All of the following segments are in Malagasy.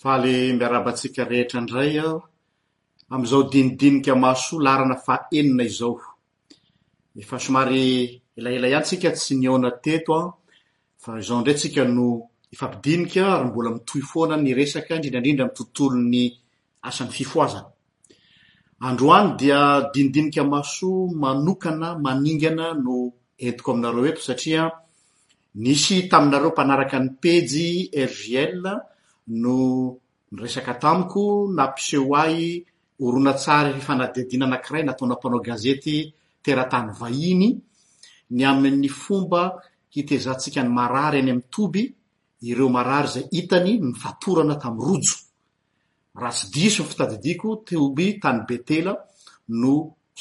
Faly miarahaba antsika rehetra indray aho amin'izao dinidinika mahasoa laharana faha enina izao. Efa somary elaela ihany tsika tsy nihaona teto an, fa izao indray tsika no hifampidinika ary mbola mitohy foana ny resaka indrindra indrindra amin'ny tontolon'ny asan'ny fifohazana. Androany dia dinidinika maso manokana maningana no entiko aminareo eto satria nisy taminareo mpanaraka ny pejy RJL no niresaka tamiko nampiseho ahy horonantsary fanadihadiana anankiray nataona mpanao gazety teratany vahiny ny amin'ny fomba hitezantsika ny marary any amin'ny toby ireo marary izay hitany nifatorana tamin'ny rojo. Raha tsy diso ny fitadidiako, Toby tany Betela no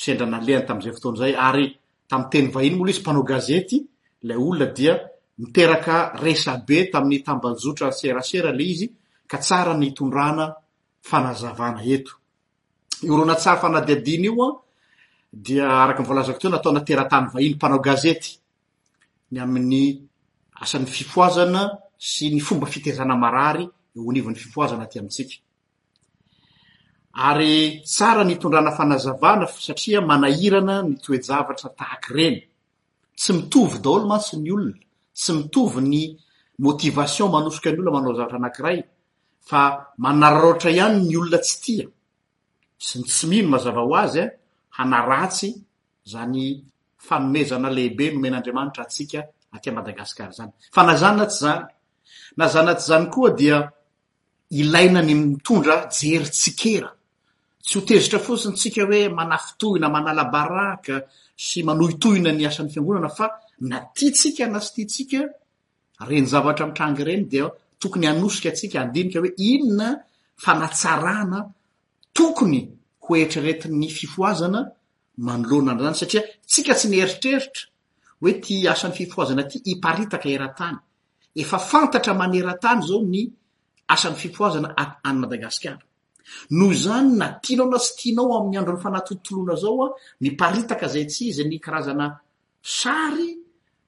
sendra nalehany tamin'izay fotoana izay, ary tamin'ny teny vahiny moa ilay izy, mpanao gazety ilay olona dia niteraka resabe tamin'ny tambajotra serasera ilay izy ka tsara ny hitondrana fanazavana eto. Io horonantsary fanadihadiana io dia araka ny voalazako teo nataona teratany vahiny mpanao gazety ny amin'ny asan'ny fifohazana sy ny fomba fitaizana marary eo anivon'ny fifohazana aty amintsika. Ary tsara ny itondrana fanazavana satria manahirana ny toe-javatra tahaka ireny. Tsy mitovy daholo mantsy ny olona, tsy mitovy ny motivation manosika ny olona manao zavatra anankiray fa manararaotra ihany ny olona tsy tia sy ny tsy mino mazava ho azy hanaratsy izany Fanomezana lehibe nomen'Andriamanitra antsika aty Madagasikara izany. Fa na izany na tsy izany, na izany na tsy izany koa dia ilaina ny mitondra jery tsikera. Tsy ho tezitra fotsiny tsika hoe manafitohina, manala baraka sy manohitohina ny asan'ny fiangonana fa na tiantsika na tsy tiantsika, ireny zavatra mitranga ireny dia tokony hanosika antsika handinika hoe inona fanatsarana tokony hoeritreretin'ny fifohazana manoloana an'izany satria tsika tsy mieritreritra hoe ty asan'ny fifohazana ty hiparitaka eran-tany. Efa fantatra maneran-tany izao ny asan'ny fifohazana at any Madagasikara. Noho izany na tianao na tsy tianao amin'ny andron'ny fanatontoloana izao a, miparitaka izay tsy izy ny karazana sary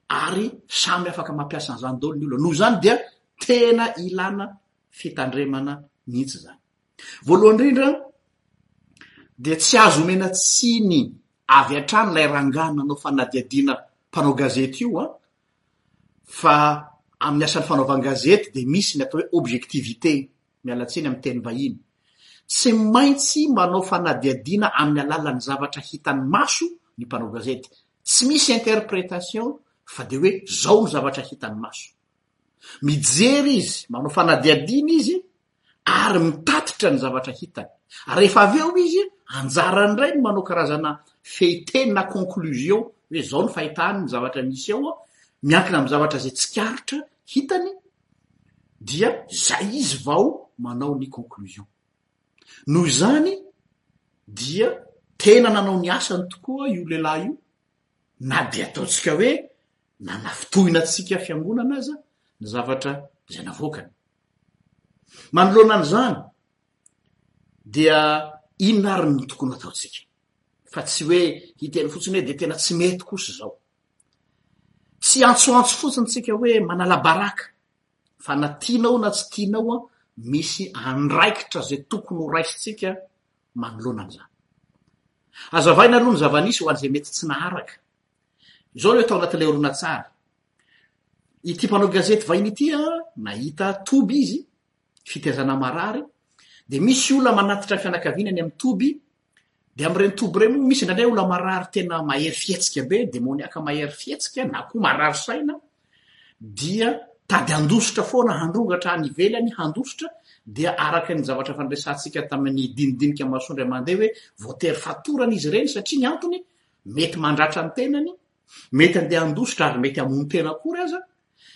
ary samy afaka mampiasa an'izany daholo ny olona. Noho izany dia tena ilana fitandremana mihitsy izany. Voalohany indrindra dia tsy azo omena tsiny avy hatrany ilay rangahy nanao fanadihadiana mpanao gazety io an, fa amin'ny asan'ny fanaovan-gazety dia misy ny atao hoe objectivité, miala tsiny amin'ny teny vahiny. Tsy maintsy manao fanadihadiana amin'ny alalan'ny zavatra hitan'ny maso ny mpanao gazety. Tsy misy interprétation fa dia hoe zao ny zavatra hitan'ny maso. Mijery izy, manao fanadihadiana izy, ary mitatitra ny zavatra hitany. Rehefa avy eo izy, anjarany indray ny manao karazana fehiteny na conclusion hoe izao ny fahitany ny zavatra misy eo, miankina amin'ny zavatra izay tsikaritra hitany, dia izay izy vao manao ny conclusion. Noho izany dia tena nanao ny asany tokoa io lehilahy io, na dia ataontsika hoe Na nafintohina antsika fiangonana aza ny zavatra izay navoakany. Manoloana an'izany, dia inona ary no tokony hataontsika? Fa tsy hoe hiteny fotsiny hoe dia tena tsy mety kosa izao. Tsy antsoantso fotsiny tsika hoe manala baraka, fa na tianao na tsy tianao, misy andraikitra izay tokony ho raisintsika manoloana an'izany. Azavaina aloha ny zava-nisy ho an'izay mety tsy naharaka Izao ilay tao anatin'ilay horonantsary. Ity mpanao gazety vahiny ity a, nahita toby izy, fitaizana marary, dia misy olona manatitra ny fianakaviana any amin'ny toby, dia amin'ireny toby ireny moa misy indraindray olona marary tena mahery fihetsika be, demoniaka mahery fihetsika na koa marary saina, dia tady handositra foana, handrongatra any ivelany, handositra, dia araka ny zavatra fandresantsika tamin'ny dinidinika masoandro mandeha hoe voatery fatorana izy ireny satria ny antony mety mandratra ny tenany, mety andeha handositra ary mety hamono tena akory aza,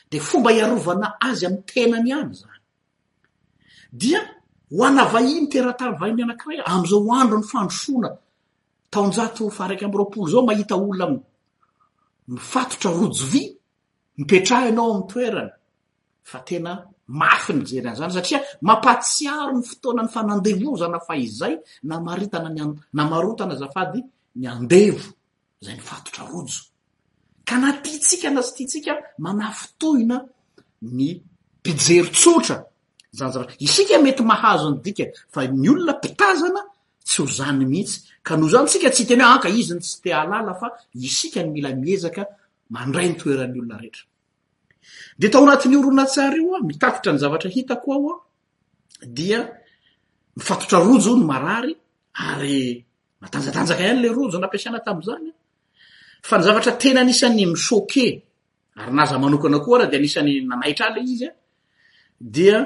dia fomba hiarovana azy amin'ny tenany ihany izany. Dia ho ana vahiny teratany vahiny anankiray amin'izao andron'ny fandrosoana taonjato faharaika amby roapolo izao mahita olona mifatotra rojo vy mipetrahana ao amin'ny toerana fa tena mafy ny mijery an'izany satria mampahatsiaro ny fotoana nifanandevozana fahizay namaritana ny namarotana azafady ny andevo izay nifatotra rojo ka na tiantsika na tsy tiantsika manafintohina ny mpijery tsotra izany zavatra isika mety mahazo ny dika fa ny olona mpitazana tsy ho zany mihitsy ka noho izany tsika tsy tena anka izy ny tsy te halala fa isika ny mila miezaka mandray ny toeran'ny olona rehetra Dia tao anatin'io horonantsary io aho, mitatitra ny zavatra hitako ao aho, dia mifatotra rojo ny marary, ary matanjatanjaka ihany ilay rojo nampiasana tamin'izany. Fa ny zavatra tena anisan'ny misoke, ary naza manokana koa ara dia anisan'ny nanaitra ahy ilay izy, dia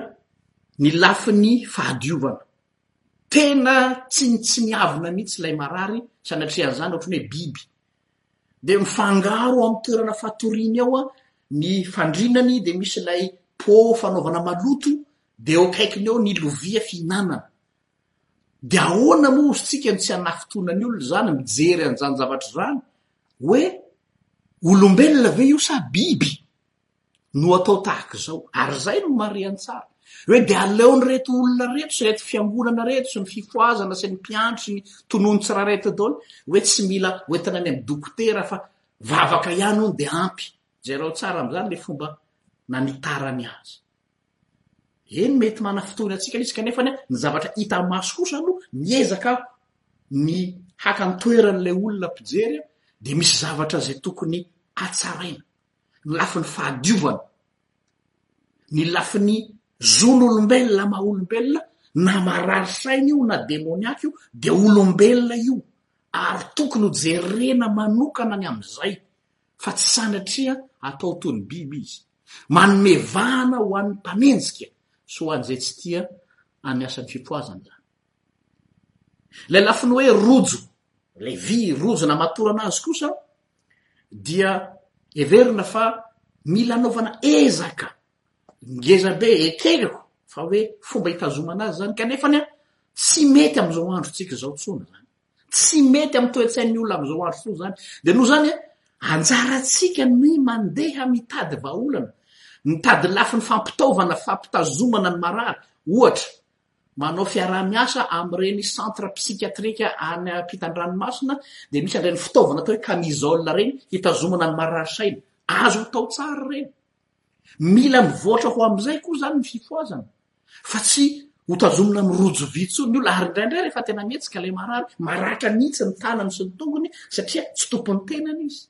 ny lafiny fahadiovana. Tena tsinitsiniavina mihitsy ilay marary, sanatrian'izany ohatrany hoe biby. Dia mifangaro ao amin'ny toerana fatoriany ao ny fandrinany, dia misy ilay pot fanaovana maloto, dia eo akaikiny eo ny lovia fihinanana. Dia ahoana moa ozy tsika no tsy hanafitoana ny olona izany, mijery an'izany zavatra izany, hoe olombelona ve io sa biby? no atao tahaka izao, ary izay no marihany tsara, hoe dia aleon'ireto olona ireto sy ireto fiangonana ireto sy ny fifohazana sy ny mpiandry ny tonony tsirairay eto daholo hoe tsy mila hoentina any amin'ny dokotera fa vavaka ihany hono dia ampy. Jerao tsara amin'izany ilay fomba nanitarany azy. Eny mety manafotohina antsika izy kanefa ny zavatra hita maso kosa aloha miezaka aho ny haka ny toeran'ilay olona mpijery dia misy zavatra izay tokony hatsaraina. ny lafiny fahadiovana, ny lafiny zon'olombelona maha olombelona, na marary saina io na demoniaka io dia olombelona io ary tokony ho jerena manokana ny amin'izay fa tsy sanatria atao toy ny biby izy. Manome vahana ho an'ny mpanenjika sy ho an'izay tsy tia an'ny asan'ny fipoazana izany. Ilay lafiny hoe rojo, ilay vy rojo namatorana azy kosa dia heverina fa mila anaovana ezaka ngeza be ekeko fa hoe fomba hitazomana azy zany kanefa ny a tsy mety amin'izao andro tsika izao tsony zany tsy mety amin'ny toetsain'ny olona am'izao andro tsony zany de noho zany a anjaratsika ny mandeha mitady vahaolana mitady lafi ny fampitaovana fampitazomana ny marary ohatra Manao fiaraha-miasa amin'ireny centre psychiatrique any ampitan-dranomasina dia misy an'ireny fitaovana atao hoe camisole ireny hitazomana ny marary saina. Azo atao tsara ireny. Mila mivoatra ho amin'izay koa izany ny fifohazana fa tsy ho tazomina amin'ny rojo vy intsony ny olona ary indraindray rehefa tena mihetsika ilay marary, maratra mihitsy ny tanany sy ny tongony satria tsy tompon'ny tenany izy.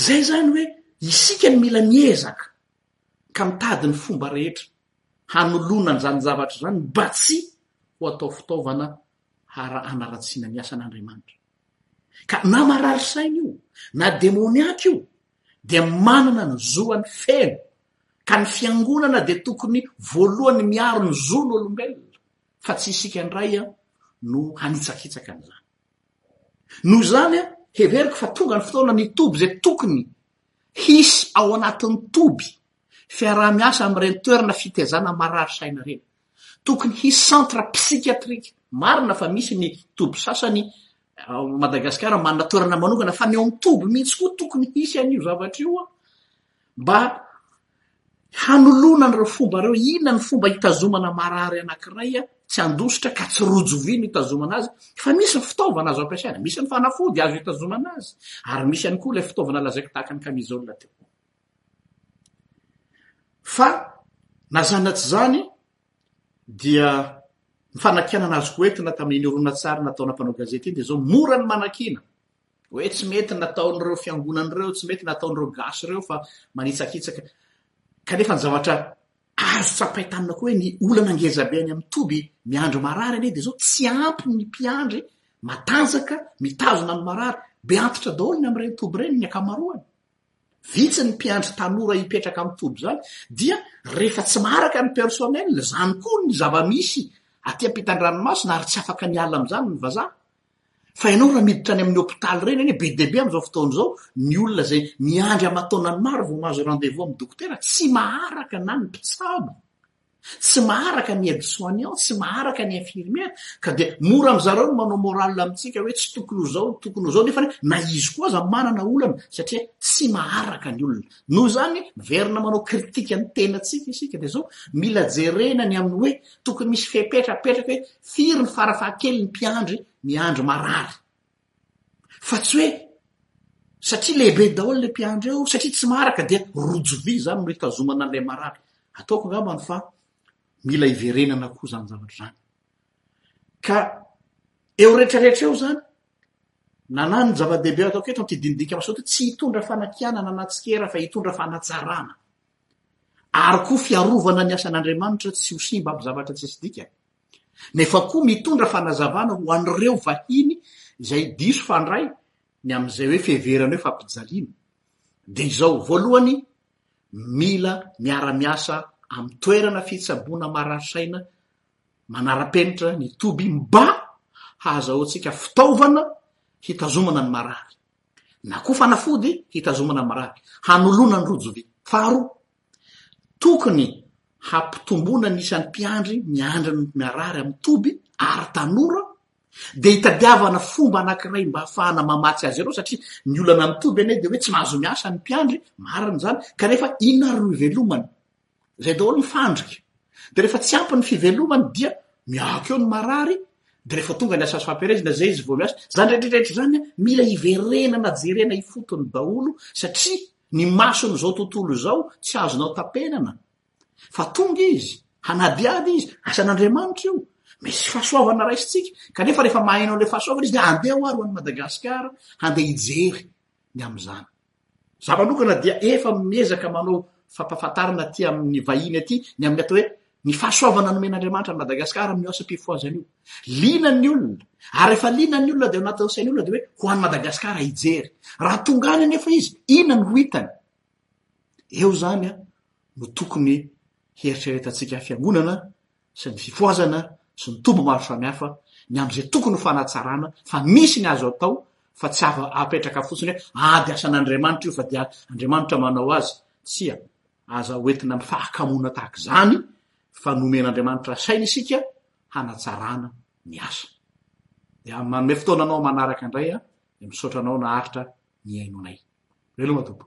Izay izany hoe isika no mila miezaka. ka mitady ny fomba rehetra hanoloana an'izany zavatra izany mba tsy ho atao fitaovana hara hanaratsiana ny asan'Andriamanitra. Ka na marary saina io, na demoniaka io, dia manana ny zoany feno, ka ny fiangonana dia tokony voalohany miaro ny zon'olombelona, fa tsy isika indray no hanitsakitsaka an'izany. Noho izany, heveriko fa tonga ny fotoana ny hitoby izay tokony Hisy ao anatin'ny toby fiaraha-miasa amin'ireny toerana fitaizana marary saina ireny. Tokony hisy centre psychiatrique. Marina fa misy ny toby sasany ao Madagasikara manana toerana manokana fa ny ao amin'ny toby mihitsy koa tokony hisy an'io zavatra io mba Hanoloana an'ireo fomba ireo, inona ny fomba hitazomana marary anankiray tsy handositra ka tsy rojo vy no hitazomana azy fa misy ny fitaovana azo ampiasaina, misy ny fanafody azo hitazomana azy ary misy ihany koa ilay fitaovana lazaiko tahaka ny camisole teo. Fa na izany na tsy izany dia ny fanakianana azoko entina tamin'iny horonantsary nataona mpanao gazety iny dia izao, mora ny manakiana, Hoe tsy mety ny nataon'ireo fiangonana ireo, tsy mety ny nataon'ireo gasy ireo fa manitsakitsaka. Kanefa ny zavatra azo tsapain-tanana koa hoe ny olana ngeza be any amin'ny toby miandry marary anie dia izao tsy ampy ny mpiandry matanjaka mitazona ny marary. Be antitra daholo ny amin'ireny toby ireny ny ankamaroany. Vitsy ny mpiandry tanora hipetraka amin'ny toby izany dia rehefa tsy maharaka ny personnel, izany koa ny zava-misy aty am-pitan-dranomasina ary tsy afaka niala amin'izany ny vazaha. Fa ianao raha miditra any amin'ny hopitaly ireny anie be dia be amin'izao fotoana izao ny olona izay miandry aman-taonany maro vao mahazo rendez-vous amin'ny dokotera, tsy maharaka na ny mpitsabo, tsy maharaka ny aide-soignant, tsy maharaka ny infirmière ka dia mora amin'i zareo ny manao morale amintsika hoe tsy tokony ho izao, tokony ho izao nefa anie na izy koa aza manana olana satria tsy maharaka ny olona. Noho izany miverina manao critique ny tenantsika isika dia izao, mila jerena ny amin'ny hoe Tokony misy fepetra apetraka hoe firy ny farafahakeliny mpiandry miandry marary. Fa tsy hoe satria lehibe daholo le mpiandry eo, satria tsy maraka dia rojo vy zany no hitazomana an'ilay marary. Ataoko angambany fa mila iverenana koa zany zavatra zany. Ka eo retraretra eo zany, nanany zava-dehibe ataoko eto anty dindindika masoto tsy hitondra fanakianana na tsikera fa hitondra fanatsarana. ary koa fiarovana ny asan'Andriamanitra tsy ho simba amin'ny zavatra tsisy dikany, nefa koa mitondra fanazavana ho an'ireo vahiny izay diso fandray ny amin'izay hoe fiheverana hoe fampijaliana, dia izao, voalohany, mila miara-miasa amin'ny toerana fitsaboana marary saina manara-penitra ny toby mba hahazahoantsika fitaovana hitazomana ny marary, na koa fanafody hitazomana marary, hanoloana ny rojo vy. Faharoa, tokony hampitomboana ny isan'ny mpiandry miandry ny marary amin'ny toby ary tanora, dia hitadiavana fomba anankiray mba hahafahana mamatsy azy ireo satria ny olana amin'ny toby anie dia hoe tsy mahazo miasa ny mpiandry, marina izany, kanefa inona ary no ivelomany? Izay daholo ny fandrika. Dia rehefa tsy ampy ny fivelomany dia miahaka eo ny marary, dia rehefa tonga ny asasfampielezana izay izy vao miasa. Izany rehetrarehetra izany mila hiverenana jerena ifotony daholo satria ny mason'izao tontolo izao tsy azonao tapenana fa tonga izy, hanadihady izy, asan'Andriamanitra io, misy fahasoavana raisintsika kanefa rehefa maheno an'ilay fahasoavana izy dia andeha ho'a ry ho an'i Madagasikara handeha hijery ny amin'izany. Za manokana dia efa miezaka manao fampafantarana aty amin'ny vahiny aty ny amin'ny atao hoe ny fahasoavana nomen'Andriamanitra an'i Madagasikara amin'io asam-pifohazana io. Liana ny olona, ary rehefa liana ny olona dia ao anatin'ny sain'ny olona dia hoe ho an'i Madagasikara hijery. Raha tonga any anefa izy, inona no ho hitany? Eo izany no tokony hieritreretantsika fiangonana sy ny fifohazana sy ny toby maro samihafa ny amin'izay tokony ho fanatsarana fa misy ny azo atao fa tsy afa apetraka fotsiny hoe ady asan'Andriamanitra io fa dia Andriamanitra manao azy. Tsia, aza hoentina amin'ny fahakamoana tahaka izany fa nomen'Andriamanitra saina isika hanatsarana ny asa. Dia manome fotoana anao manaraka indray aho dia misaotra anao naharitra nihaino anay. Veloma Tompo.